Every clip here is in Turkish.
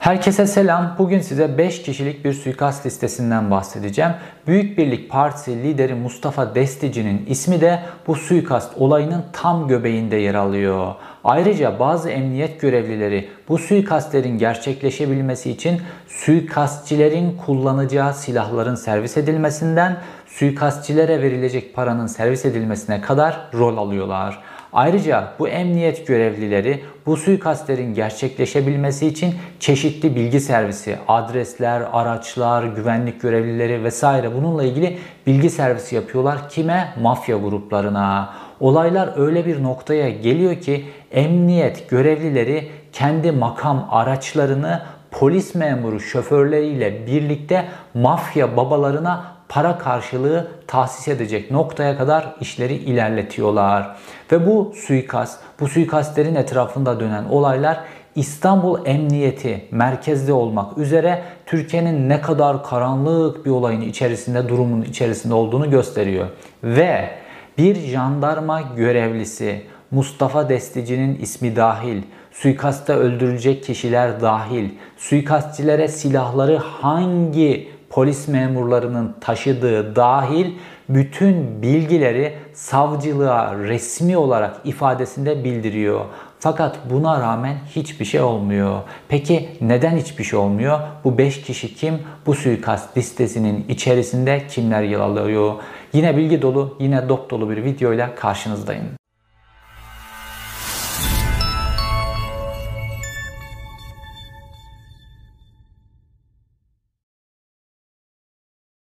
Herkese selam. Bugün size 5 kişilik bir suikast listesinden bahsedeceğim. Büyük Birlik Partisi lideri Mustafa Destici'nin ismi de bu suikast olayının tam göbeğinde yer alıyor. Ayrıca bazı emniyet görevlileri bu suikastlerin gerçekleşebilmesi için suikastçilerin kullanacağı silahların servis edilmesinden suikastçilere verilecek paranın servis edilmesine kadar rol alıyorlar. Ayrıca bu emniyet görevlileri bu suikastlerin gerçekleşebilmesi için çeşitli bilgi servisi, adresler, araçlar, güvenlik görevlileri vesaire bununla ilgili bilgi servisi yapıyorlar. Kime? Mafya gruplarına. Olaylar öyle bir noktaya geliyor ki emniyet görevlileri kendi makam araçlarını polis memuru şoförleriyle birlikte mafya babalarına para karşılığı tahsis edecek noktaya kadar işleri ilerletiyorlar. Ve bu suikast, bu suikastlerin etrafında dönen olaylar İstanbul Emniyeti merkezde olmak üzere Türkiye'nin ne kadar karanlık bir olayın içerisinde, durumun içerisinde olduğunu gösteriyor. Ve bir jandarma görevlisi Mustafa Destici'nin ismi dahil, suikasta öldürülecek kişiler dahil, suikastçilere silahları hangi polis memurlarının taşıdığı dahil bütün bilgileri savcılığa resmi olarak ifadesinde bildiriyor. Fakat buna rağmen hiçbir şey olmuyor. Peki neden hiçbir şey olmuyor? Bu 5 kişi kim? Bu suikast listesinin içerisinde kimler yer alıyor? Yine bilgi dolu, yine dop dolu bir videoyla karşınızdayım.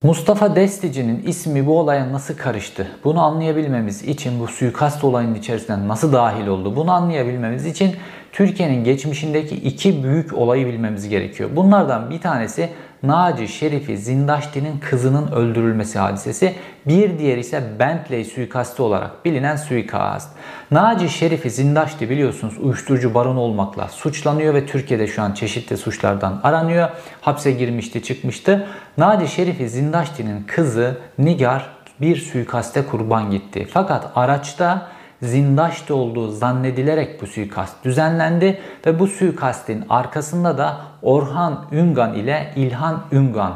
Mustafa Destici'nin ismi bu olaya nasıl karıştı? Bunu anlayabilmemiz için bu suikast olayının içerisine nasıl dahil oldu? Bunu anlayabilmemiz için Türkiye'nin geçmişindeki iki büyük olayı bilmemiz gerekiyor. Bunlardan bir tanesi Naci Şerifi Zindaşti'nin kızının öldürülmesi hadisesi. Bir diğer ise Bentley suikastı olarak bilinen suikast. Naci Şerifi Zindaşti biliyorsunuz uyuşturucu baron olmakla suçlanıyor ve Türkiye'de şu an çeşitli suçlardan aranıyor. Hapse girmişti çıkmıştı. Naci Şerifi Zindaşti'nin kızı Nigar bir suikaste kurban gitti. Fakat araçta Zindaş'ta olduğu zannedilerek bu suikast düzenlendi ve bu suikastin arkasında da Orhan Üngan ile İlhan Üngan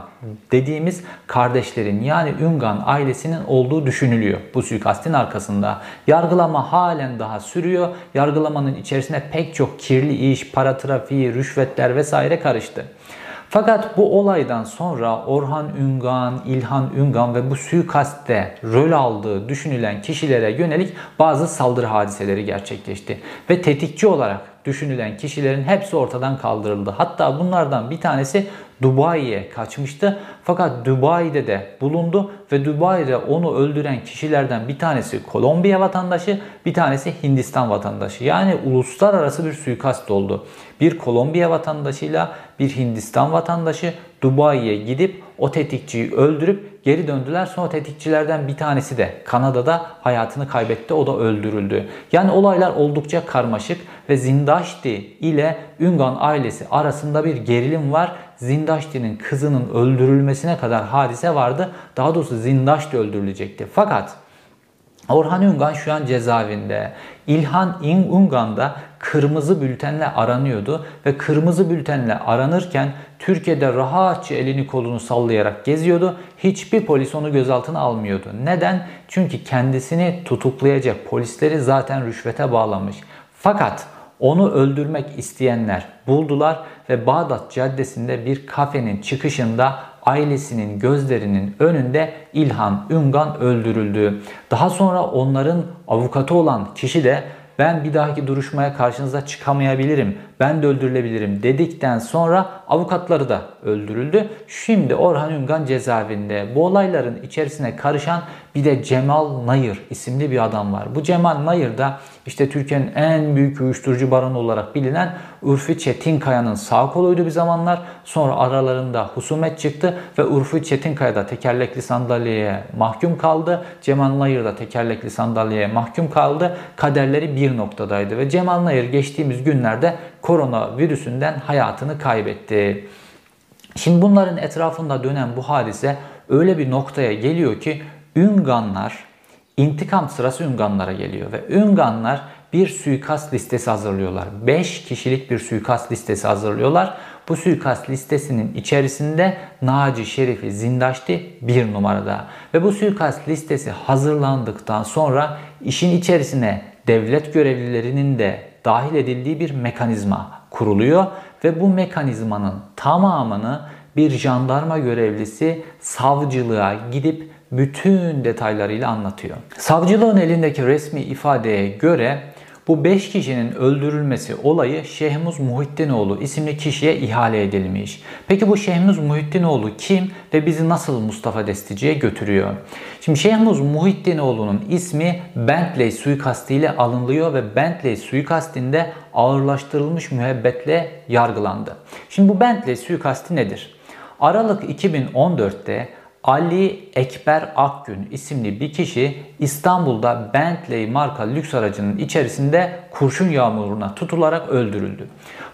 dediğimiz kardeşlerin yani Üngan ailesinin olduğu düşünülüyor bu suikastin arkasında. Yargılama halen daha sürüyor. Yargılamanın içerisine pek çok kirli iş, para trafiği, rüşvetler vesaire karıştı. Fakat bu olaydan sonra Orhan Üngan, İlhan Üngan ve bu suikastte rol aldığı düşünülen kişilere yönelik bazı saldırı hadiseleri gerçekleşti. Ve tetikçi olarak düşünülen kişilerin hepsi ortadan kaldırıldı. Hatta bunlardan bir tanesi Dubai'ye kaçmıştı. Fakat Dubai'de de bulundu ve Dubai'de onu öldüren kişilerden bir tanesi Kolombiya vatandaşı, bir tanesi Hindistan vatandaşı. Yani uluslararası bir suikast oldu. Bir Kolombiya vatandaşıyla bir Hindistan vatandaşı Dubai'ye gidip o tetikçiyi öldürüp geri döndüler. Sonra tetikçilerden bir tanesi de Kanada'da hayatını kaybetti. O da öldürüldü. Yani olaylar oldukça karmaşık ve Zindaşti ile Üngan ailesi arasında bir gerilim var. Zindaşti'nin kızının öldürülmesine kadar hadise vardı. Daha doğrusu Zindaşti öldürülecekti. Fakat Orhan Üngan şu an cezaevinde. İlhan Üngan da kırmızı bültenle aranıyordu ve kırmızı bültenle aranırken Türkiye'de rahatça elini kolunu sallayarak geziyordu. Hiçbir polis onu gözaltına almıyordu. Neden? Çünkü kendisini tutuklayacak polisleri zaten rüşvete bağlamış. Fakat onu öldürmek isteyenler buldular ve Bağdat Caddesi'nde bir kafenin çıkışında ailesinin gözlerinin önünde İlhan Üngan öldürüldü. Daha sonra onların avukatı olan kişi de ben bir dahaki duruşmaya karşınıza çıkamayabilirim, ben de öldürülebilirim dedikten sonra avukatları da öldürüldü. Şimdi Orhan Üngan cezaevinde. Bu olayların içerisine karışan bir de Cemal Nayır isimli bir adam var. Bu Cemal Nayır da işte Türkiye'nin en büyük uyuşturucu baronu olarak bilinen Urfi Çetinkaya'nın sağ koluydu bir zamanlar. Sonra aralarında husumet çıktı ve Urfi Çetinkaya da tekerlekli sandalyeye mahkum kaldı. Cemal Nayır da tekerlekli sandalyeye mahkum kaldı. Kaderleri bir noktadaydı ve Cemal Nayır geçtiğimiz günlerde korona virüsünden hayatını kaybetti. Şimdi bunların etrafında dönen bu hadise öyle bir noktaya geliyor ki Ünganlar intikam sırası Ünganlara geliyor ve Ünganlar bir suikast listesi hazırlıyorlar. 5 kişilik bir suikast listesi hazırlıyorlar. Bu suikast listesinin içerisinde Naci Şerif'i Zindaşti bir numarada. Ve bu suikast listesi hazırlandıktan sonra işin içerisine devlet görevlilerinin de dahil edildiği bir mekanizma kuruluyor ve bu mekanizmanın tamamını bir jandarma görevlisi savcılığa gidip bütün detaylarıyla anlatıyor. Savcılığın elindeki resmi ifadeye göre bu 5 kişinin öldürülmesi olayı Şehmuz Muhittinoğlu isimli kişiye ihale edilmiş. Peki bu Şehmuz Muhittinoğlu kim ve bizi nasıl Mustafa Destici'ye götürüyor? Şimdi Şehmuz Muhittinoğlu'nun ismi Bentley suikastı ile alınıyor ve Bentley suikastinde ağırlaştırılmış müebbetle yargılandı. Şimdi bu Bentley suikastı nedir? Aralık 2014'te Ali Ekber Akgün isimli bir kişi İstanbul'da Bentley marka lüks aracının içerisinde kurşun yağmuruna tutularak öldürüldü.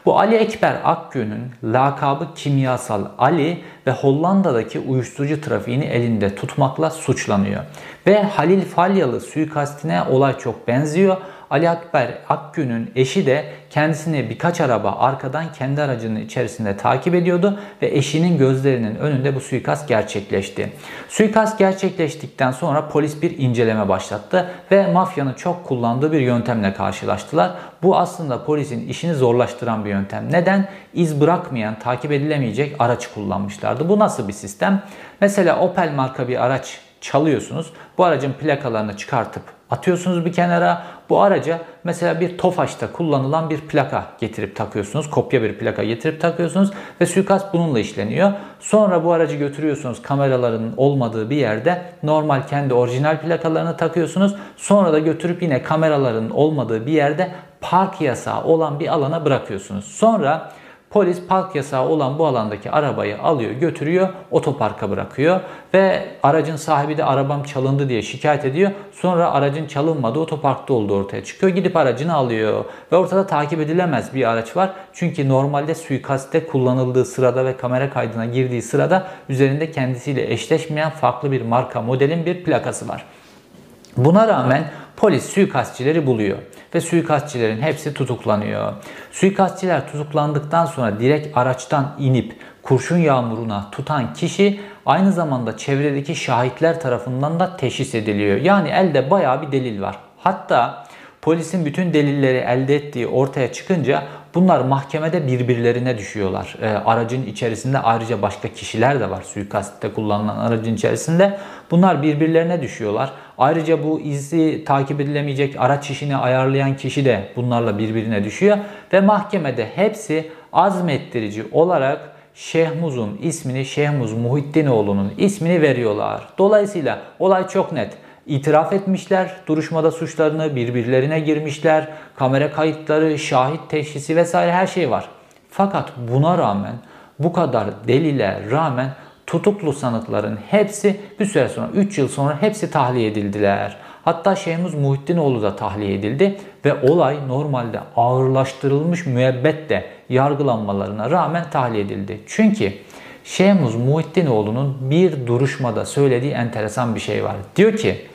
Bu Ali Ekber Akgün'ün lakabı kimyasal Ali ve Hollanda'daki uyuşturucu trafiğini elinde tutmakla suçlanıyor. Ve Halil Falyalı suikastine olay çok benziyor. Ali Akber Akgün'ün eşi de kendisini birkaç araba arkadan kendi aracının içerisinde takip ediyordu ve eşinin gözlerinin önünde bu suikast gerçekleşti. Suikast gerçekleştikten sonra polis bir inceleme başlattı ve mafyanın çok kullandığı bir yöntemle karşılaştılar. Bu aslında polisin işini zorlaştıran bir yöntem. Neden? İz bırakmayan, takip edilemeyecek araç kullanmışlardı. Bu nasıl bir sistem? Mesela Opel marka bir araç çalıyorsunuz. Bu aracın plakalarını çıkartıp atıyorsunuz bir kenara. Bu araca mesela bir Tofaş'ta kullanılan bir plaka getirip takıyorsunuz. Kopya bir plaka getirip takıyorsunuz ve suikast bununla işleniyor. Sonra bu aracı götürüyorsunuz kameraların olmadığı bir yerde normal kendi orijinal plakalarını takıyorsunuz. Sonra da götürüp yine kameraların olmadığı bir yerde park yasağı olan bir alana bırakıyorsunuz. Sonra Polis park yasağı olan bu alandaki arabayı alıyor, götürüyor, otoparka bırakıyor ve aracın sahibi de arabam çalındı diye şikayet ediyor. Sonra aracın çalınmadığı otoparkta olduğu ortaya çıkıyor. Gidip aracını alıyor ve ortada takip edilemez bir araç var. Çünkü normalde suikaste kullanıldığı sırada ve kamera kaydına girdiği sırada üzerinde kendisiyle eşleşmeyen farklı bir marka modelin bir plakası var. Buna rağmen polis suikastçileri buluyor ve suikastçilerin hepsi tutuklanıyor. Suikastçiler tutuklandıktan sonra direkt araçtan inip kurşun yağmuruna tutan kişi aynı zamanda çevredeki şahitler tarafından da teşhis ediliyor. Yani elde bayağı bir delil var. Hatta polisin bütün delilleri elde ettiği ortaya çıkınca bunlar mahkemede birbirlerine düşüyorlar. E, aracın içerisinde ayrıca başka kişiler de var suikastte kullanılan aracın içerisinde. Bunlar birbirlerine düşüyorlar. Ayrıca bu izi takip edilemeyecek araç işini ayarlayan kişi de bunlarla birbirine düşüyor. Ve mahkemede hepsi azmettirici olarak Şehmuz'un ismini Şehmuz Muhiddinoğlu'nun ismini veriyorlar. Dolayısıyla olay çok net. İtiraf etmişler, duruşmada suçlarını birbirlerine girmişler, kamera kayıtları, şahit teşhisi vesaire her şey var. Fakat buna rağmen bu kadar delile rağmen tutuklu sanıkların hepsi bir süre sonra 3 yıl sonra hepsi tahliye edildiler. Hatta Şehmuz Muhiddinoğlu da tahliye edildi ve olay normalde ağırlaştırılmış müebbetle yargılanmalarına rağmen tahliye edildi. Çünkü Şehmuz Muhiddinoğlu'nun bir duruşmada söylediği enteresan bir şey var. Diyor ki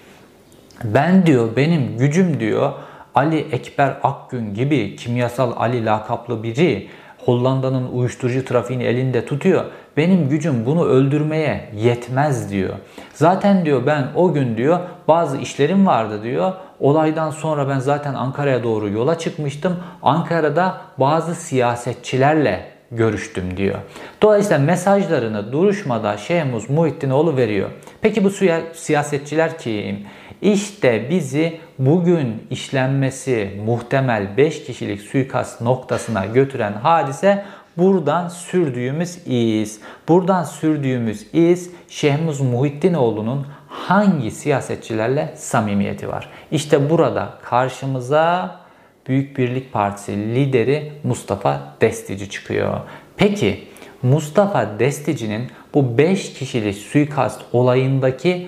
ben diyor benim gücüm diyor Ali Ekber Akgün gibi kimyasal Ali lakaplı biri Hollanda'nın uyuşturucu trafiğini elinde tutuyor. Benim gücüm bunu öldürmeye yetmez diyor. Zaten diyor ben o gün diyor bazı işlerim vardı diyor. Olaydan sonra ben zaten Ankara'ya doğru yola çıkmıştım. Ankara'da bazı siyasetçilerle görüştüm diyor. Dolayısıyla mesajlarını duruşmada Şehmuz Muhiddinoğlu veriyor. Peki bu siyasetçiler kim? İşte bizi bugün işlenmesi muhtemel 5 kişilik suikast noktasına götüren hadise buradan sürdüğümüz iz. Buradan sürdüğümüz iz Şehmuz Muhiddinoğlu'nun hangi siyasetçilerle samimiyeti var? İşte burada karşımıza Büyük Birlik Partisi lideri Mustafa Destici çıkıyor. Peki Mustafa Destici'nin bu 5 kişilik suikast olayındaki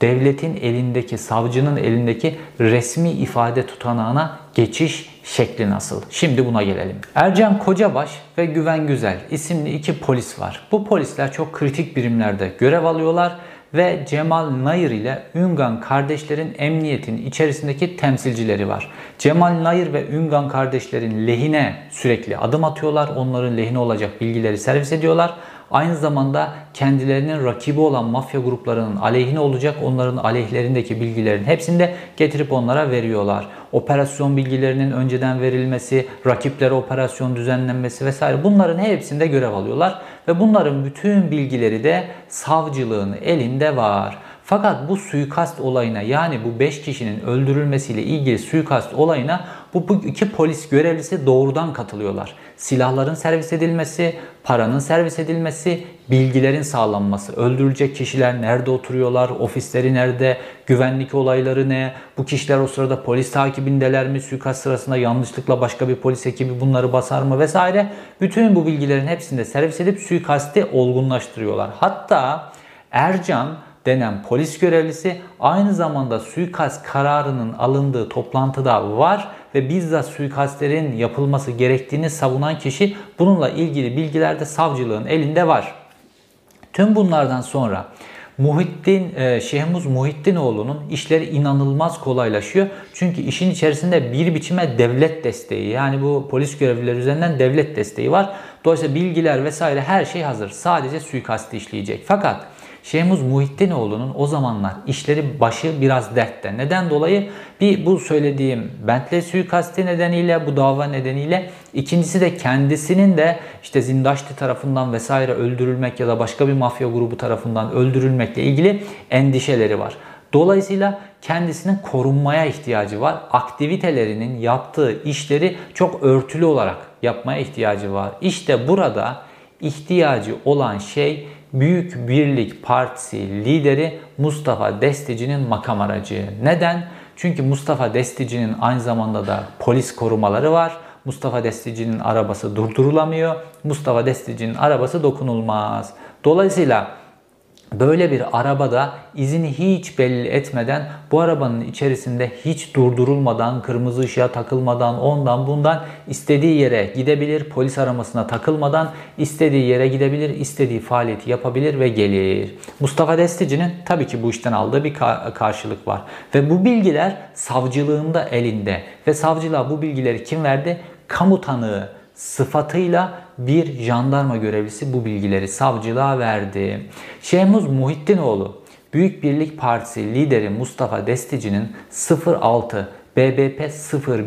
devletin elindeki, savcının elindeki resmi ifade tutanağına geçiş şekli nasıl? Şimdi buna gelelim. Ercan Kocabaş ve Güven Güzel isimli iki polis var. Bu polisler çok kritik birimlerde görev alıyorlar ve Cemal Nayır ile Üngan kardeşlerin emniyetin içerisindeki temsilcileri var. Cemal Nayır ve Üngan kardeşlerin lehine sürekli adım atıyorlar. Onların lehine olacak bilgileri servis ediyorlar. Aynı zamanda kendilerinin rakibi olan mafya gruplarının aleyhine olacak onların aleyhlerindeki bilgilerin hepsini de getirip onlara veriyorlar. Operasyon bilgilerinin önceden verilmesi, rakiplere operasyon düzenlenmesi vesaire bunların hepsinde görev alıyorlar. Ve bunların bütün bilgileri de savcılığın elinde var. Fakat bu suikast olayına yani bu 5 kişinin öldürülmesiyle ilgili suikast olayına bu, bu iki polis görevlisi doğrudan katılıyorlar. Silahların servis edilmesi, paranın servis edilmesi, bilgilerin sağlanması. Öldürülecek kişiler nerede oturuyorlar, ofisleri nerede, güvenlik olayları ne, bu kişiler o sırada polis takibindeler mi, suikast sırasında yanlışlıkla başka bir polis ekibi bunları basar mı vesaire. Bütün bu bilgilerin hepsini de servis edip suikasti olgunlaştırıyorlar. Hatta Ercan denen polis görevlisi aynı zamanda suikast kararının alındığı toplantıda var ve bizzat suikastlerin yapılması gerektiğini savunan kişi bununla ilgili bilgiler de savcılığın elinde var. Tüm bunlardan sonra Muhittin, e, Şehmuz Muhittinoğlu'nun işleri inanılmaz kolaylaşıyor. Çünkü işin içerisinde bir biçime devlet desteği yani bu polis görevlileri üzerinden devlet desteği var. Dolayısıyla bilgiler vesaire her şey hazır. Sadece suikasti işleyecek. Fakat Şehmuz Muhittinoğlu'nun o zamanlar işleri başı biraz dertte. Neden dolayı? Bir bu söylediğim Bentley suikasti nedeniyle, bu dava nedeniyle. ikincisi de kendisinin de işte Zindaşti tarafından vesaire öldürülmek ya da başka bir mafya grubu tarafından öldürülmekle ilgili endişeleri var. Dolayısıyla kendisinin korunmaya ihtiyacı var. Aktivitelerinin yaptığı işleri çok örtülü olarak yapmaya ihtiyacı var. İşte burada ihtiyacı olan şey Büyük Birlik Partisi lideri Mustafa Destici'nin makam aracı. Neden? Çünkü Mustafa Destici'nin aynı zamanda da polis korumaları var. Mustafa Destici'nin arabası durdurulamıyor. Mustafa Destici'nin arabası dokunulmaz. Dolayısıyla Böyle bir arabada izini hiç belli etmeden bu arabanın içerisinde hiç durdurulmadan, kırmızı ışığa takılmadan, ondan bundan istediği yere gidebilir. Polis aramasına takılmadan istediği yere gidebilir, istediği faaliyeti yapabilir ve gelir. Mustafa Destici'nin tabii ki bu işten aldığı bir karşılık var. Ve bu bilgiler savcılığında elinde. Ve savcılığa bu bilgileri kim verdi? Kamu tanığı sıfatıyla bir jandarma görevlisi bu bilgileri savcılığa verdi. Şehmuz Muhittinoğlu Büyük Birlik Partisi lideri Mustafa Destici'nin 06 BBP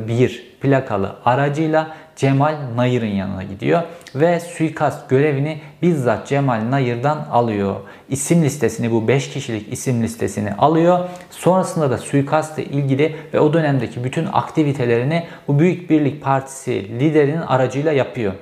01 plakalı aracıyla Cemal Nayır'ın yanına gidiyor ve suikast görevini bizzat Cemal Nayır'dan alıyor. İsim listesini bu 5 kişilik isim listesini alıyor. Sonrasında da suikastla ilgili ve o dönemdeki bütün aktivitelerini bu Büyük Birlik Partisi liderinin aracıyla yapıyor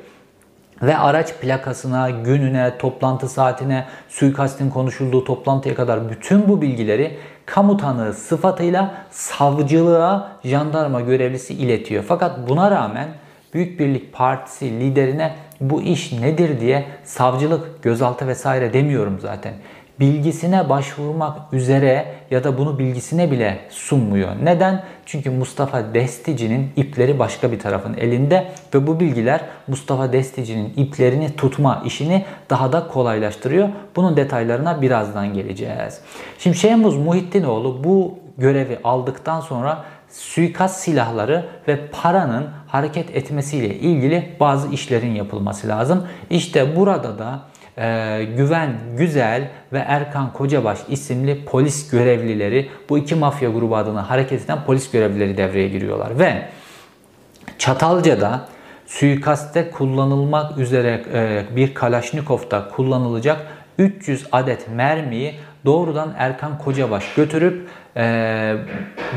ve araç plakasına, gününe, toplantı saatine, suikastin konuşulduğu toplantıya kadar bütün bu bilgileri kamu tanığı sıfatıyla savcılığa jandarma görevlisi iletiyor. Fakat buna rağmen Büyük Birlik Partisi liderine bu iş nedir diye savcılık, gözaltı vesaire demiyorum zaten bilgisine başvurmak üzere ya da bunu bilgisine bile sunmuyor. Neden? Çünkü Mustafa Destici'nin ipleri başka bir tarafın elinde ve bu bilgiler Mustafa Destici'nin iplerini tutma işini daha da kolaylaştırıyor. Bunun detaylarına birazdan geleceğiz. Şimdi Şehmuz Muhittinoğlu bu görevi aldıktan sonra suikast silahları ve paranın hareket etmesiyle ilgili bazı işlerin yapılması lazım. İşte burada da e, Güven Güzel ve Erkan Kocabaş isimli polis görevlileri bu iki mafya grubu adına hareket eden polis görevlileri devreye giriyorlar ve Çatalca'da suikaste kullanılmak üzere e, bir Kalaşnikov'da kullanılacak 300 adet mermiyi doğrudan Erkan Kocabaş götürüp e,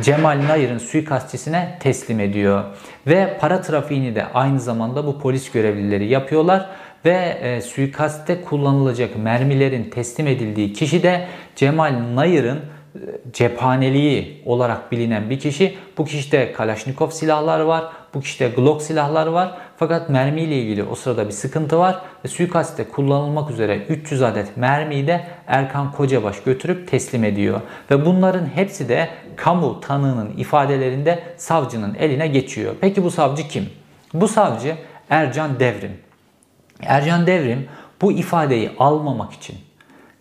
Cemal Nayır'ın suikastçisine teslim ediyor. Ve para trafiğini de aynı zamanda bu polis görevlileri yapıyorlar ve e, suikaste kullanılacak mermilerin teslim edildiği kişi de Cemal Nayır'ın e, cephaneliği olarak bilinen bir kişi. Bu kişide Kalashnikov silahları var. Bu kişide Glock silahları var. Fakat mermi ile ilgili o sırada bir sıkıntı var. Ve suikaste kullanılmak üzere 300 adet mermiyi de Erkan Kocabaş götürüp teslim ediyor. Ve bunların hepsi de kamu tanığının ifadelerinde savcının eline geçiyor. Peki bu savcı kim? Bu savcı Ercan Devrim. Ercan Devrim bu ifadeyi almamak için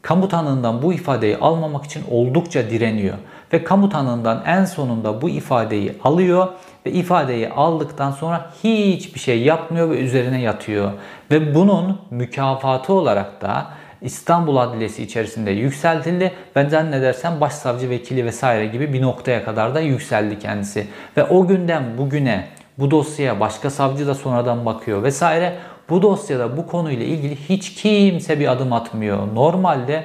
kamu tanığından bu ifadeyi almamak için oldukça direniyor. Ve kamu tanığından en sonunda bu ifadeyi alıyor ve ifadeyi aldıktan sonra hiçbir şey yapmıyor ve üzerine yatıyor. Ve bunun mükafatı olarak da İstanbul Adliyesi içerisinde yükseltildi. Ben zannedersem başsavcı vekili vesaire gibi bir noktaya kadar da yükseldi kendisi. Ve o günden bugüne bu dosyaya başka savcı da sonradan bakıyor vesaire. Bu dosyada bu konuyla ilgili hiç kimse bir adım atmıyor. Normalde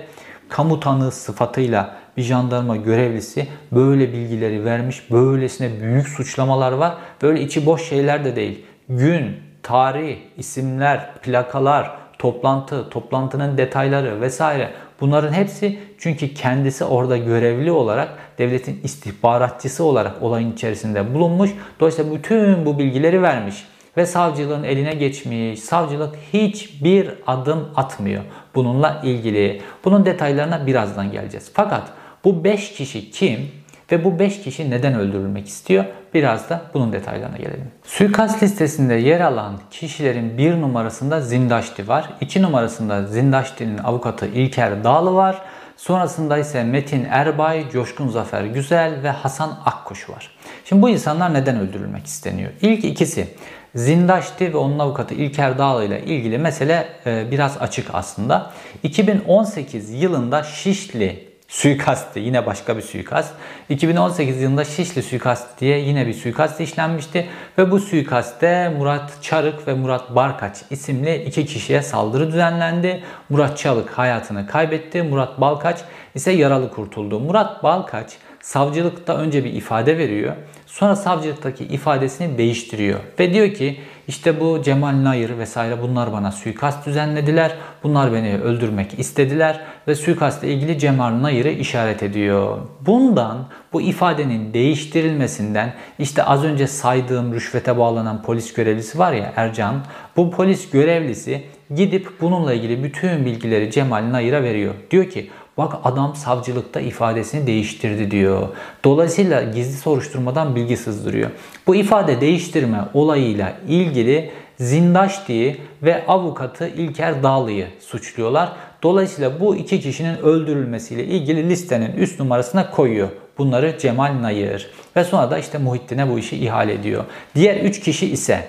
kamu tanığı sıfatıyla bir jandarma görevlisi böyle bilgileri vermiş. Böylesine büyük suçlamalar var. Böyle içi boş şeyler de değil. Gün, tarih, isimler, plakalar, toplantı, toplantının detayları vesaire bunların hepsi çünkü kendisi orada görevli olarak devletin istihbaratçısı olarak olayın içerisinde bulunmuş. Dolayısıyla bütün bu bilgileri vermiş ve savcılığın eline geçmiş. Savcılık hiçbir adım atmıyor bununla ilgili. Bunun detaylarına birazdan geleceğiz. Fakat bu 5 kişi kim ve bu 5 kişi neden öldürülmek istiyor? Biraz da bunun detaylarına gelelim. Suikast listesinde yer alan kişilerin bir numarasında Zindaşti var. 2 numarasında Zindaşti'nin avukatı İlker Dağlı var. Sonrasında ise Metin Erbay, Coşkun Zafer Güzel ve Hasan Akkuş var. Şimdi bu insanlar neden öldürülmek isteniyor? İlk ikisi Zindaşti ve onun avukatı İlker Dağlı ile ilgili mesele e, biraz açık aslında. 2018 yılında Şişli suikastı. Yine başka bir suikast. 2018 yılında Şişli suikast diye yine bir suikast işlenmişti. Ve bu suikastte Murat Çarık ve Murat Barkaç isimli iki kişiye saldırı düzenlendi. Murat Çarık hayatını kaybetti. Murat Balkaç ise yaralı kurtuldu. Murat Balkaç savcılıkta önce bir ifade veriyor. Sonra savcılıktaki ifadesini değiştiriyor. Ve diyor ki işte bu Cemal Nayır vesaire bunlar bana suikast düzenlediler. Bunlar beni öldürmek istediler ve suikastla ilgili Cemal Nayır'ı işaret ediyor. Bundan bu ifadenin değiştirilmesinden işte az önce saydığım rüşvete bağlanan polis görevlisi var ya Ercan. Bu polis görevlisi gidip bununla ilgili bütün bilgileri Cemal Nayır'a veriyor. Diyor ki Bak adam savcılıkta ifadesini değiştirdi diyor. Dolayısıyla gizli soruşturmadan bilgi sızdırıyor. Bu ifade değiştirme olayıyla ilgili Zindaşti'yi ve avukatı İlker Dağlı'yı suçluyorlar. Dolayısıyla bu iki kişinin öldürülmesiyle ilgili listenin üst numarasına koyuyor. Bunları Cemal Nayır ve sonra da işte Muhittin'e bu işi ihale ediyor. Diğer üç kişi ise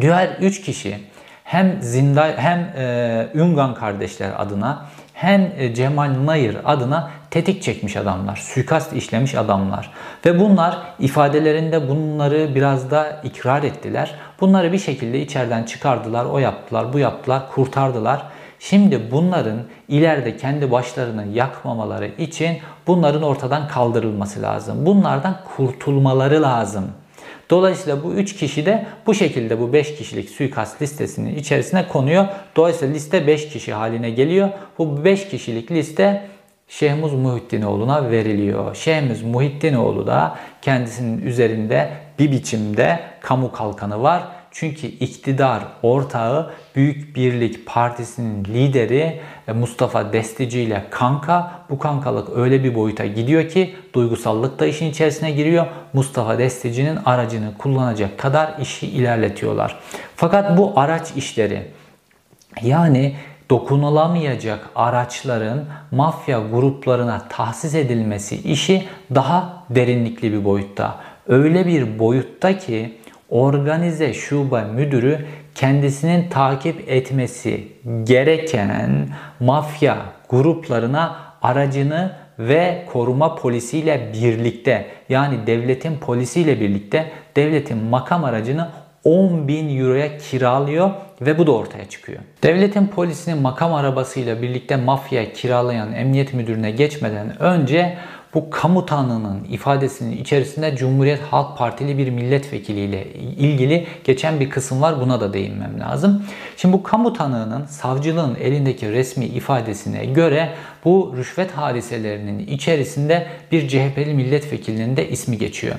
diğer üç kişi hem Zinda hem e, Üngan kardeşler adına hem e, Cemal Nayır adına tetik çekmiş adamlar, suikast işlemiş adamlar. Ve bunlar ifadelerinde bunları biraz da ikrar ettiler. Bunları bir şekilde içeriden çıkardılar, o yaptılar, bu yaptılar, kurtardılar. Şimdi bunların ileride kendi başlarını yakmamaları için bunların ortadan kaldırılması lazım. Bunlardan kurtulmaları lazım. Dolayısıyla bu 3 kişi de bu şekilde bu 5 kişilik suikast listesinin içerisine konuyor. Dolayısıyla liste 5 kişi haline geliyor. Bu 5 kişilik liste Şehmuz Muhittinoğlu'na veriliyor. Şehmuz Muhittinoğlu da kendisinin üzerinde bir biçimde kamu kalkanı var çünkü iktidar ortağı Büyük Birlik Partisi'nin lideri e, Mustafa Destici ile kanka. Bu kankalık öyle bir boyuta gidiyor ki duygusallık da işin içerisine giriyor. Mustafa Destici'nin aracını kullanacak kadar işi ilerletiyorlar. Fakat bu araç işleri yani dokunulamayacak araçların mafya gruplarına tahsis edilmesi işi daha derinlikli bir boyutta. Öyle bir boyutta ki organize şube müdürü kendisinin takip etmesi gereken mafya gruplarına aracını ve koruma polisiyle birlikte yani devletin polisiyle birlikte devletin makam aracını 10 bin euroya kiralıyor ve bu da ortaya çıkıyor. Devletin polisinin makam arabasıyla birlikte mafya kiralayan emniyet müdürüne geçmeden önce bu kamu tanığının ifadesinin içerisinde Cumhuriyet Halk Partili bir milletvekiliyle ilgili geçen bir kısım var. Buna da değinmem lazım. Şimdi bu kamu tanığının savcılığın elindeki resmi ifadesine göre bu rüşvet hadiselerinin içerisinde bir CHP'li milletvekilinin de ismi geçiyor.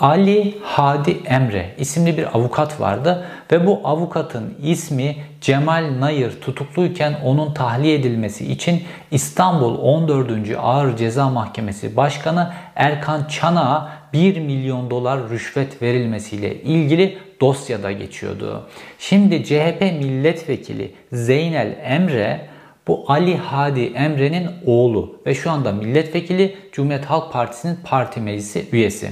Ali Hadi Emre isimli bir avukat vardı ve bu avukatın ismi Cemal Nayır tutukluyken onun tahliye edilmesi için İstanbul 14. Ağır Ceza Mahkemesi Başkanı Erkan Çanak'a 1 milyon dolar rüşvet verilmesiyle ilgili dosyada geçiyordu. Şimdi CHP milletvekili Zeynel Emre Bu Ali Hadi Emre'nin oğlu ve şu anda milletvekili Cumhuriyet Halk Partisi'nin parti meclisi üyesi.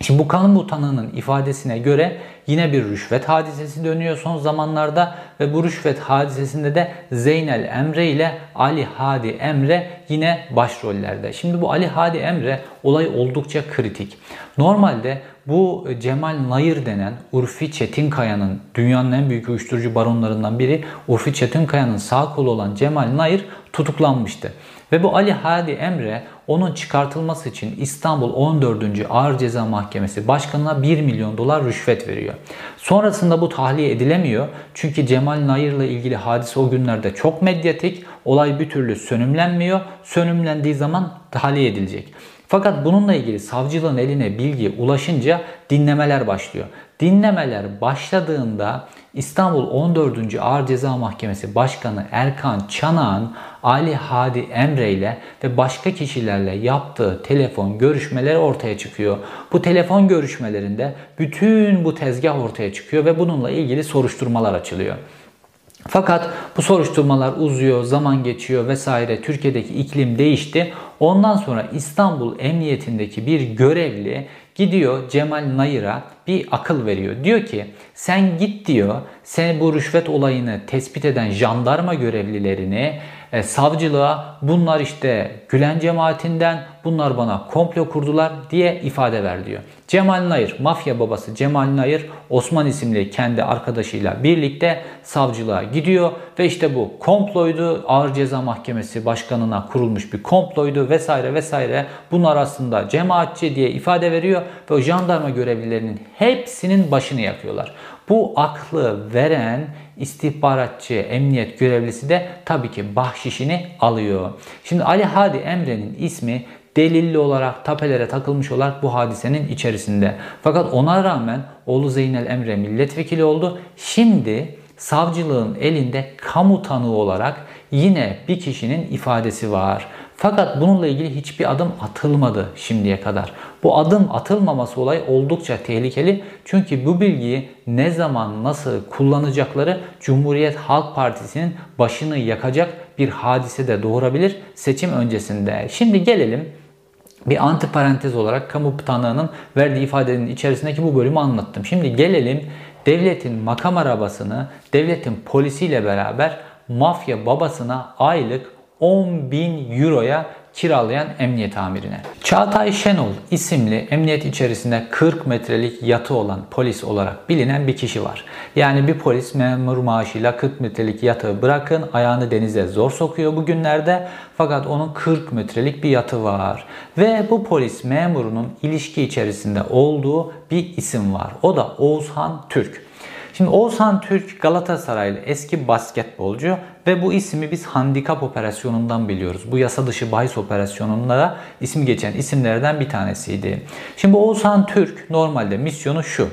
Şimdi bu kamu tanığının ifadesine göre yine bir rüşvet hadisesi dönüyor son zamanlarda ve bu rüşvet hadisesinde de Zeynel Emre ile Ali Hadi Emre yine başrollerde. Şimdi bu Ali Hadi Emre olay oldukça kritik. Normalde bu Cemal Nayır denen Urfi Çetinkaya'nın dünyanın en büyük uyuşturucu baronlarından biri Urfi Çetinkaya'nın sağ kolu olan Cemal Nayır tutuklanmıştı. Ve bu Ali Hadi Emre onun çıkartılması için İstanbul 14. Ağır Ceza Mahkemesi başkanına 1 milyon dolar rüşvet veriyor. Sonrasında bu tahliye edilemiyor. Çünkü Cemal Nayır'la ilgili hadise o günlerde çok medyatik. Olay bir türlü sönümlenmiyor. Sönümlendiği zaman tahliye edilecek. Fakat bununla ilgili savcılığın eline bilgi ulaşınca dinlemeler başlıyor. Dinlemeler başladığında İstanbul 14. Ağır Ceza Mahkemesi Başkanı Erkan Çanak'ın Ali Hadi Emre ile ve başka kişilerle yaptığı telefon görüşmeleri ortaya çıkıyor. Bu telefon görüşmelerinde bütün bu tezgah ortaya çıkıyor ve bununla ilgili soruşturmalar açılıyor. Fakat bu soruşturmalar uzuyor, zaman geçiyor vesaire. Türkiye'deki iklim değişti. Ondan sonra İstanbul Emniyetindeki bir görevli gidiyor Cemal Nayır'a bir akıl veriyor. Diyor ki sen git diyor seni bu rüşvet olayını tespit eden jandarma görevlilerini e, savcılığa bunlar işte Gülen cemaatinden bunlar bana komplo kurdular diye ifade ver diyor. Cemal Nayır, mafya babası Cemal Nayır Osman isimli kendi arkadaşıyla birlikte savcılığa gidiyor ve işte bu komploydu. Ağır Ceza Mahkemesi başkanına kurulmuş bir komploydu vesaire vesaire. Bunlar aslında cemaatçi diye ifade veriyor ve o jandarma görevlilerinin hepsinin başını yakıyorlar. Bu aklı veren istihbaratçı, emniyet görevlisi de tabii ki bahşişini alıyor. Şimdi Ali Hadi Emre'nin ismi delilli olarak tapelere takılmış olarak bu hadisenin içerisinde. Fakat ona rağmen oğlu Zeynel Emre milletvekili oldu. Şimdi savcılığın elinde kamu tanığı olarak yine bir kişinin ifadesi var. Fakat bununla ilgili hiçbir adım atılmadı şimdiye kadar. Bu adım atılmaması olay oldukça tehlikeli. Çünkü bu bilgiyi ne zaman nasıl kullanacakları Cumhuriyet Halk Partisi'nin başını yakacak bir hadise de doğurabilir seçim öncesinde. Şimdi gelelim bir antiparantez olarak kamu tanığının verdiği ifadenin içerisindeki bu bölümü anlattım. Şimdi gelelim devletin makam arabasını devletin polisiyle beraber mafya babasına aylık 10 bin euroya kiralayan emniyet amirine. Çağatay Şenol isimli emniyet içerisinde 40 metrelik yatı olan polis olarak bilinen bir kişi var. Yani bir polis memur maaşıyla 40 metrelik yatı bırakın ayağını denize zor sokuyor bugünlerde fakat onun 40 metrelik bir yatı var. Ve bu polis memurunun ilişki içerisinde olduğu bir isim var. O da Oğuzhan Türk. Şimdi Oğuzhan Türk Galatasaraylı eski basketbolcu ve bu ismi biz handikap operasyonundan biliyoruz. Bu yasa dışı bahis operasyonunda da isim geçen isimlerden bir tanesiydi. Şimdi Oğuzhan Türk normalde misyonu şu.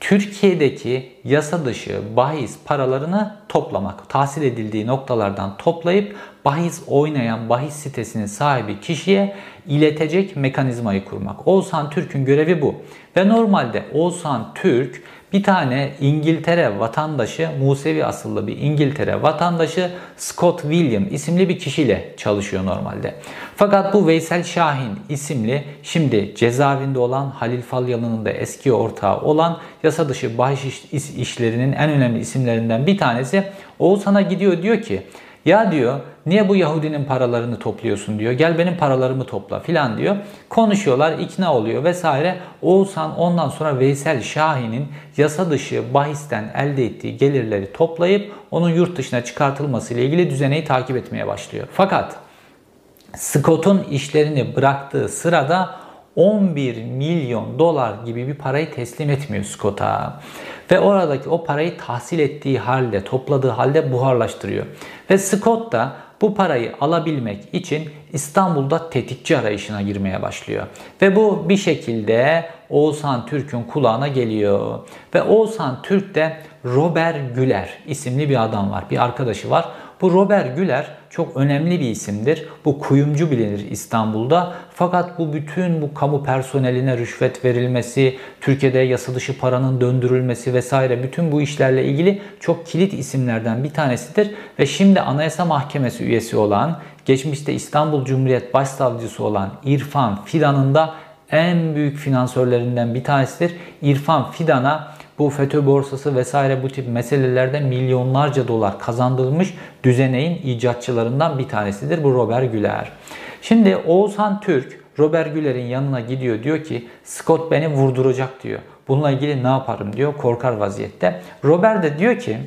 Türkiye'deki yasa dışı bahis paralarını toplamak, tahsil edildiği noktalardan toplayıp bahis oynayan bahis sitesinin sahibi kişiye iletecek mekanizmayı kurmak. Oğuzhan Türk'ün görevi bu. Ve normalde Oğuzhan Türk bir tane İngiltere vatandaşı, Musevi asıllı bir İngiltere vatandaşı Scott William isimli bir kişiyle çalışıyor normalde. Fakat bu Veysel Şahin isimli şimdi cezaevinde olan Halil Falyalı'nın da eski ortağı olan yasa dışı bahis işlerinin en önemli isimlerinden bir tanesi Oğuzhan'a gidiyor diyor ki ya diyor niye bu Yahudinin paralarını topluyorsun diyor. Gel benim paralarımı topla filan diyor. Konuşuyorlar ikna oluyor vesaire. Oğuzhan ondan sonra Veysel Şahin'in yasa dışı bahisten elde ettiği gelirleri toplayıp onun yurt dışına çıkartılması ile ilgili düzeneyi takip etmeye başlıyor. Fakat Scott'un işlerini bıraktığı sırada 11 milyon dolar gibi bir parayı teslim etmiyor Scott'a. Ve oradaki o parayı tahsil ettiği halde, topladığı halde buharlaştırıyor. Ve Scott da bu parayı alabilmek için İstanbul'da tetikçi arayışına girmeye başlıyor. Ve bu bir şekilde Oğuzhan Türk'ün kulağına geliyor. Ve Oğuzhan Türk de Robert Güler isimli bir adam var. Bir arkadaşı var. Bu Robert Güler çok önemli bir isimdir. Bu kuyumcu bilinir İstanbul'da. Fakat bu bütün bu kamu personeline rüşvet verilmesi, Türkiye'de yasa dışı paranın döndürülmesi vesaire bütün bu işlerle ilgili çok kilit isimlerden bir tanesidir. Ve şimdi Anayasa Mahkemesi üyesi olan, geçmişte İstanbul Cumhuriyet Başsavcısı olan İrfan Fidan'ın da en büyük finansörlerinden bir tanesidir. İrfan Fidan'a bu FETÖ borsası vesaire bu tip meselelerde milyonlarca dolar kazandırmış düzeneğin icatçılarından bir tanesidir bu Robert Güler. Şimdi Oğuzhan Türk Robert Güler'in yanına gidiyor diyor ki Scott beni vurduracak diyor. Bununla ilgili ne yaparım diyor korkar vaziyette. Robert de diyor ki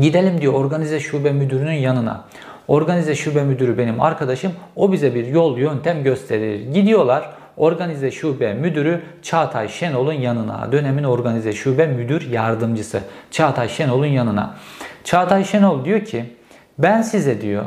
gidelim diyor organize şube müdürünün yanına. Organize şube müdürü benim arkadaşım. O bize bir yol yöntem gösterir. Gidiyorlar organize şube müdürü Çağatay Şenol'un yanına, dönemin organize şube müdür yardımcısı Çağatay Şenol'un yanına. Çağatay Şenol diyor ki ben size diyor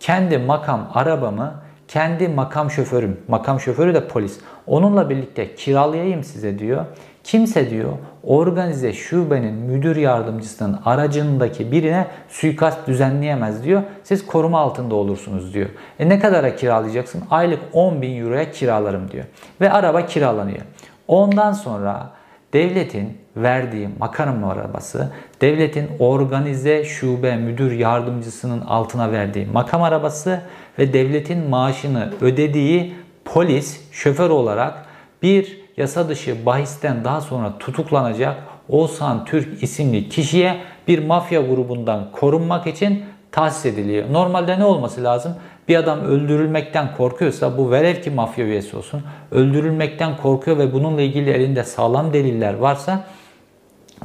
kendi makam arabamı kendi makam şoförüm, makam şoförü de polis. Onunla birlikte kiralayayım size diyor. Kimse diyor organize şubenin müdür yardımcısının aracındaki birine suikast düzenleyemez diyor. Siz koruma altında olursunuz diyor. E ne kadara kiralayacaksın? Aylık 10 bin euroya kiralarım diyor. Ve araba kiralanıyor. Ondan sonra devletin verdiği makam arabası, devletin organize şube müdür yardımcısının altına verdiği makam arabası ve devletin maaşını ödediği polis şoför olarak bir yasa dışı bahisten daha sonra tutuklanacak Oğuzhan Türk isimli kişiye bir mafya grubundan korunmak için tahsis ediliyor. Normalde ne olması lazım? Bir adam öldürülmekten korkuyorsa bu velev ki mafya üyesi olsun. Öldürülmekten korkuyor ve bununla ilgili elinde sağlam deliller varsa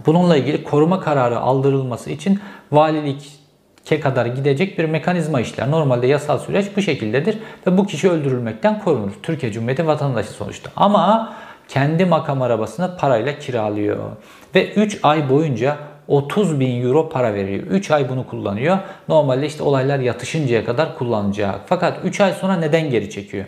bununla ilgili koruma kararı aldırılması için valilik ke kadar gidecek bir mekanizma işler. Normalde yasal süreç bu şekildedir ve bu kişi öldürülmekten korunur. Türkiye Cumhuriyeti vatandaşı sonuçta. Ama kendi makam arabasını parayla kiralıyor. Ve 3 ay boyunca 30 bin euro para veriyor. 3 ay bunu kullanıyor. Normalde işte olaylar yatışıncaya kadar kullanacak. Fakat 3 ay sonra neden geri çekiyor?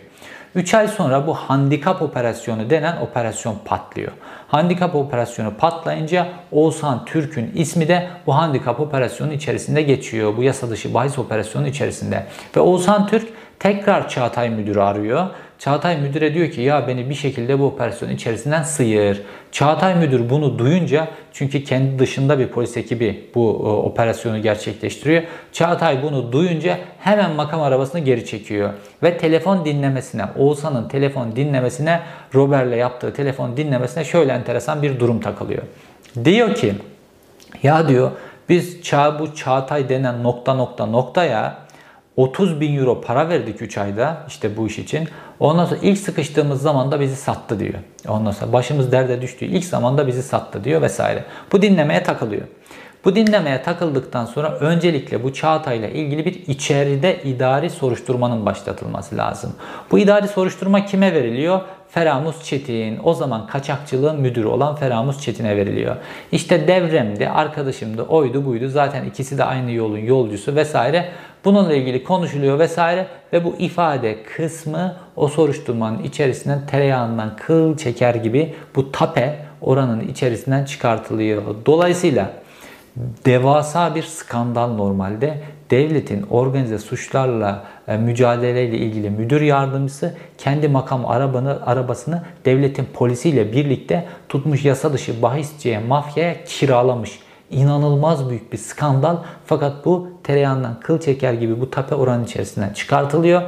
3 ay sonra bu handikap operasyonu denen operasyon patlıyor. Handikap operasyonu patlayınca Oğuzhan Türk'ün ismi de bu handikap operasyonu içerisinde geçiyor. Bu yasa dışı bahis operasyonu içerisinde. Ve Oğuzhan Türk tekrar Çağatay müdürü arıyor Çağatay müdüre diyor ki ya beni bir şekilde bu operasyon içerisinden sıyır. Çağatay müdür bunu duyunca çünkü kendi dışında bir polis ekibi bu e, operasyonu gerçekleştiriyor. Çağatay bunu duyunca hemen makam arabasını geri çekiyor. Ve telefon dinlemesine, Oğuzhan'ın telefon dinlemesine, Robert'le yaptığı telefon dinlemesine şöyle enteresan bir durum takılıyor. Diyor ki ya diyor biz çağ, bu Çağatay denen nokta nokta noktaya 30 bin euro para verdik 3 ayda işte bu iş için. Ondan sonra ilk sıkıştığımız zaman da bizi sattı diyor. Ondan sonra başımız derde düştüğü ilk zamanda bizi sattı diyor vesaire. Bu dinlemeye takılıyor. Bu dinlemeye takıldıktan sonra öncelikle bu Çağatay'la ilgili bir içeride idari soruşturmanın başlatılması lazım. Bu idari soruşturma kime veriliyor? Feramus Çetin, o zaman kaçakçılığın müdürü olan Feramus Çetin'e veriliyor. İşte devremdi, arkadaşımdı, oydu buydu. Zaten ikisi de aynı yolun yolcusu vesaire. Bununla ilgili konuşuluyor vesaire ve bu ifade kısmı o soruşturmanın içerisinden tereyağından kıl çeker gibi bu tape oranın içerisinden çıkartılıyor. Dolayısıyla devasa bir skandal normalde. Devletin organize suçlarla e, mücadeleyle ilgili müdür yardımcısı kendi makam arabanı, arabasını devletin polisiyle birlikte tutmuş yasa dışı bahisçiye, mafyaya kiralamış. İnanılmaz büyük bir skandal fakat bu tereyağından kıl çeker gibi bu tape oranın içerisinden çıkartılıyor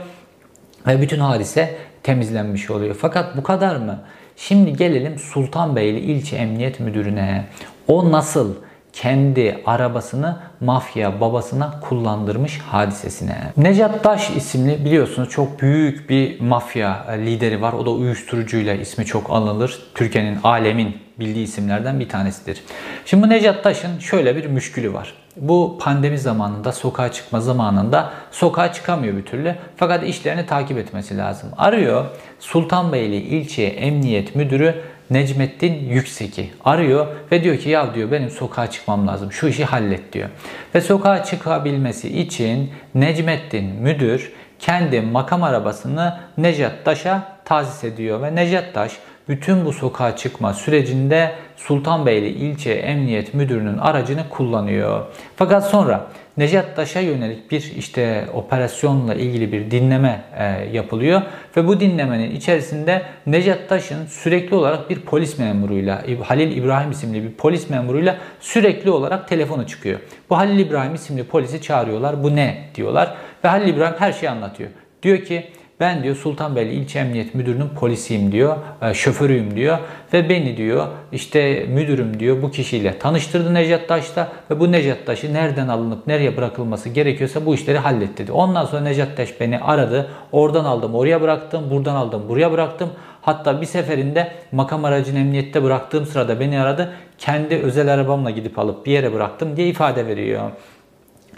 ve bütün hadise temizlenmiş oluyor. Fakat bu kadar mı? Şimdi gelelim Sultanbeyli ilçe emniyet müdürüne. O nasıl kendi arabasını mafya babasına kullandırmış hadisesine. Necat Daş isimli biliyorsunuz çok büyük bir mafya lideri var. O da uyuşturucuyla ismi çok anılır. Türkiye'nin, alemin bildiği isimlerden bir tanesidir. Şimdi bu Necat Taş'ın şöyle bir müşkülü var. Bu pandemi zamanında, sokağa çıkma zamanında sokağa çıkamıyor bir türlü. Fakat işlerini takip etmesi lazım. Arıyor Sultanbeyli ilçe emniyet müdürü Necmettin Yüksek'i arıyor ve diyor ki ya diyor benim sokağa çıkmam lazım. Şu işi hallet diyor. Ve sokağa çıkabilmesi için Necmettin müdür kendi makam arabasını Necat Taş'a tahsis ediyor ve Necat Taş bütün bu sokağa çıkma sürecinde Sultanbeyli ilçe emniyet müdürünün aracını kullanıyor. Fakat sonra Nejat Taş'a yönelik bir işte operasyonla ilgili bir dinleme e, yapılıyor ve bu dinlemenin içerisinde Nejat Taş'ın sürekli olarak bir polis memuruyla Halil İbrahim isimli bir polis memuruyla sürekli olarak telefonu çıkıyor. Bu Halil İbrahim isimli polisi çağırıyorlar. Bu ne diyorlar ve Halil İbrahim her şeyi anlatıyor. Diyor ki ben diyor Sultanbeyli İlçe Emniyet Müdürü'nün polisiyim diyor, e, şoförüyüm diyor ve beni diyor işte müdürüm diyor bu kişiyle tanıştırdı Necat Taş'ta ve bu Necat Taş'ı nereden alınıp nereye bırakılması gerekiyorsa bu işleri hallet dedi. Ondan sonra Necat Taş beni aradı. Oradan aldım oraya bıraktım, buradan aldım buraya bıraktım. Hatta bir seferinde makam aracını emniyette bıraktığım sırada beni aradı. Kendi özel arabamla gidip alıp bir yere bıraktım diye ifade veriyor.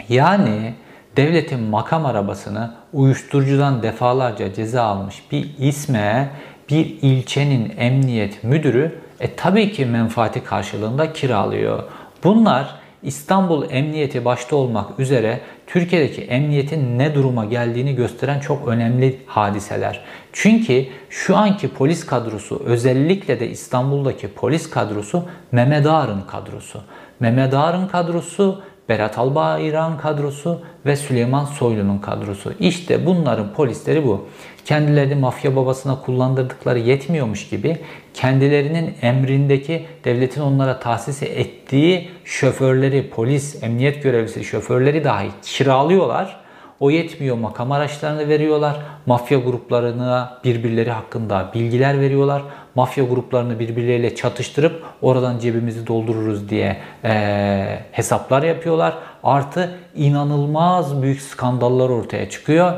Yani devletin makam arabasını uyuşturucudan defalarca ceza almış bir isme bir ilçenin emniyet müdürü e tabii ki menfaati karşılığında kiralıyor. Bunlar İstanbul Emniyeti başta olmak üzere Türkiye'deki emniyetin ne duruma geldiğini gösteren çok önemli hadiseler. Çünkü şu anki polis kadrosu özellikle de İstanbul'daki polis kadrosu Mehmet Ağar'ın kadrosu. Mehmet Ağar'ın kadrosu Berat Albayrak'ın kadrosu ve Süleyman Soylu'nun kadrosu. İşte bunların polisleri bu. Kendilerini mafya babasına kullandırdıkları yetmiyormuş gibi kendilerinin emrindeki devletin onlara tahsis ettiği şoförleri, polis, emniyet görevlisi şoförleri dahi kiralıyorlar o yetmiyor makam araçlarını veriyorlar. Mafya gruplarına birbirleri hakkında bilgiler veriyorlar. Mafya gruplarını birbirleriyle çatıştırıp oradan cebimizi doldururuz diye e, hesaplar yapıyorlar. Artı inanılmaz büyük skandallar ortaya çıkıyor.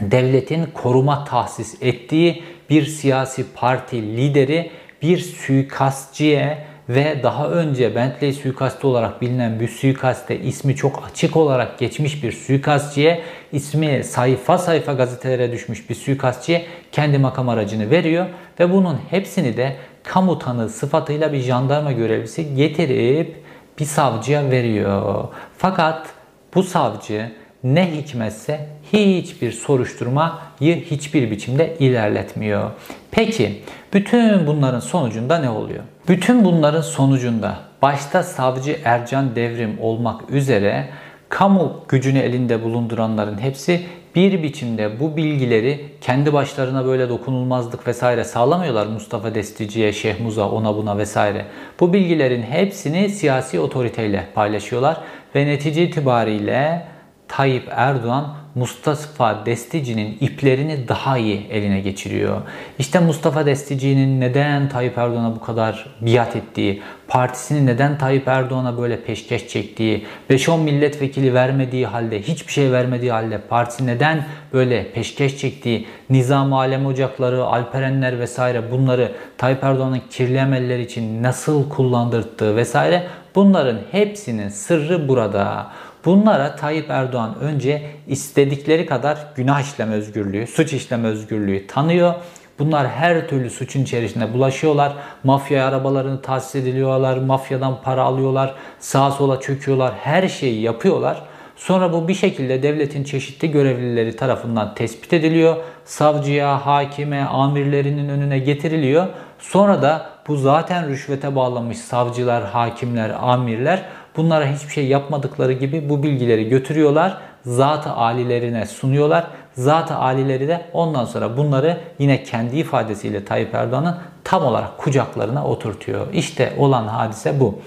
Devletin koruma tahsis ettiği bir siyasi parti lideri bir suikastçıya ve daha önce Bentley suikastı olarak bilinen bir suikaste ismi çok açık olarak geçmiş bir suikastçıya ismi sayfa sayfa gazetelere düşmüş bir suikastçıya kendi makam aracını veriyor ve bunun hepsini de kamu tanığı sıfatıyla bir jandarma görevlisi getirip bir savcıya veriyor. Fakat bu savcı ne hikmetse hiçbir soruşturmayı hiçbir biçimde ilerletmiyor. Peki bütün bunların sonucunda ne oluyor? Bütün bunların sonucunda başta savcı Ercan Devrim olmak üzere kamu gücünü elinde bulunduranların hepsi bir biçimde bu bilgileri kendi başlarına böyle dokunulmazlık vesaire sağlamıyorlar Mustafa Destici'ye, Şehmuz'a, ona buna vesaire. Bu bilgilerin hepsini siyasi otoriteyle paylaşıyorlar ve netice itibariyle Tayyip Erdoğan Mustafa Destici'nin iplerini daha iyi eline geçiriyor. İşte Mustafa Destici'nin neden Tayyip Erdoğan'a bu kadar biat ettiği, partisinin neden Tayyip Erdoğan'a böyle peşkeş çektiği, 5-10 milletvekili vermediği halde, hiçbir şey vermediği halde partisi neden böyle peşkeş çektiği, Nizam Alem Ocakları, Alperenler vesaire bunları Tayyip Erdoğan'ın kirli emeller için nasıl kullandırdığı vesaire bunların hepsinin sırrı burada. Bunlara Tayyip Erdoğan önce istedikleri kadar günah işleme özgürlüğü, suç işleme özgürlüğü tanıyor. Bunlar her türlü suçun içerisinde bulaşıyorlar. Mafya arabalarını tahsis ediliyorlar, mafyadan para alıyorlar, sağa sola çöküyorlar, her şeyi yapıyorlar. Sonra bu bir şekilde devletin çeşitli görevlileri tarafından tespit ediliyor. Savcıya, hakime, amirlerinin önüne getiriliyor. Sonra da bu zaten rüşvete bağlamış savcılar, hakimler, amirler bunlara hiçbir şey yapmadıkları gibi bu bilgileri götürüyorlar. Zat-ı alilerine sunuyorlar. Zat-ı alileri de ondan sonra bunları yine kendi ifadesiyle Tayyip Erdoğan'ın tam olarak kucaklarına oturtuyor. İşte olan hadise bu.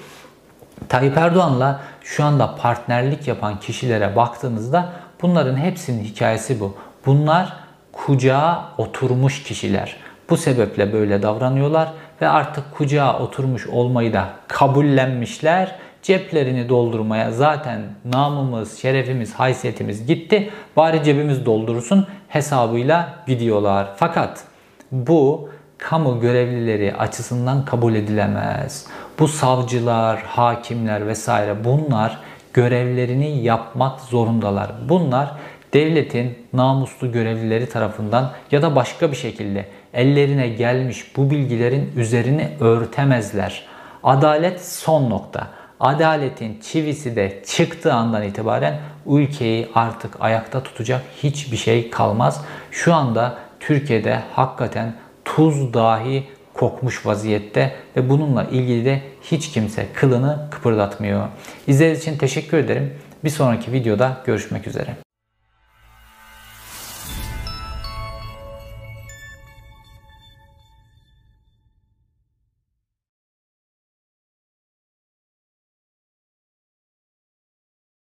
Tayyip Erdoğan'la şu anda partnerlik yapan kişilere baktığınızda bunların hepsinin hikayesi bu. Bunlar kucağa oturmuş kişiler. Bu sebeple böyle davranıyorlar ve artık kucağa oturmuş olmayı da kabullenmişler. Ceplerini doldurmaya zaten namımız, şerefimiz, haysiyetimiz gitti. Bari cebimiz doldursun hesabıyla gidiyorlar. Fakat bu kamu görevlileri açısından kabul edilemez. Bu savcılar, hakimler vesaire bunlar görevlerini yapmak zorundalar. Bunlar devletin namuslu görevlileri tarafından ya da başka bir şekilde ellerine gelmiş bu bilgilerin üzerini örtemezler. Adalet son nokta. Adaletin çivisi de çıktığı andan itibaren ülkeyi artık ayakta tutacak hiçbir şey kalmaz. Şu anda Türkiye'de hakikaten tuz dahi kokmuş vaziyette ve bununla ilgili de hiç kimse kılını kıpırdatmıyor. İzlediğiniz için teşekkür ederim. Bir sonraki videoda görüşmek üzere.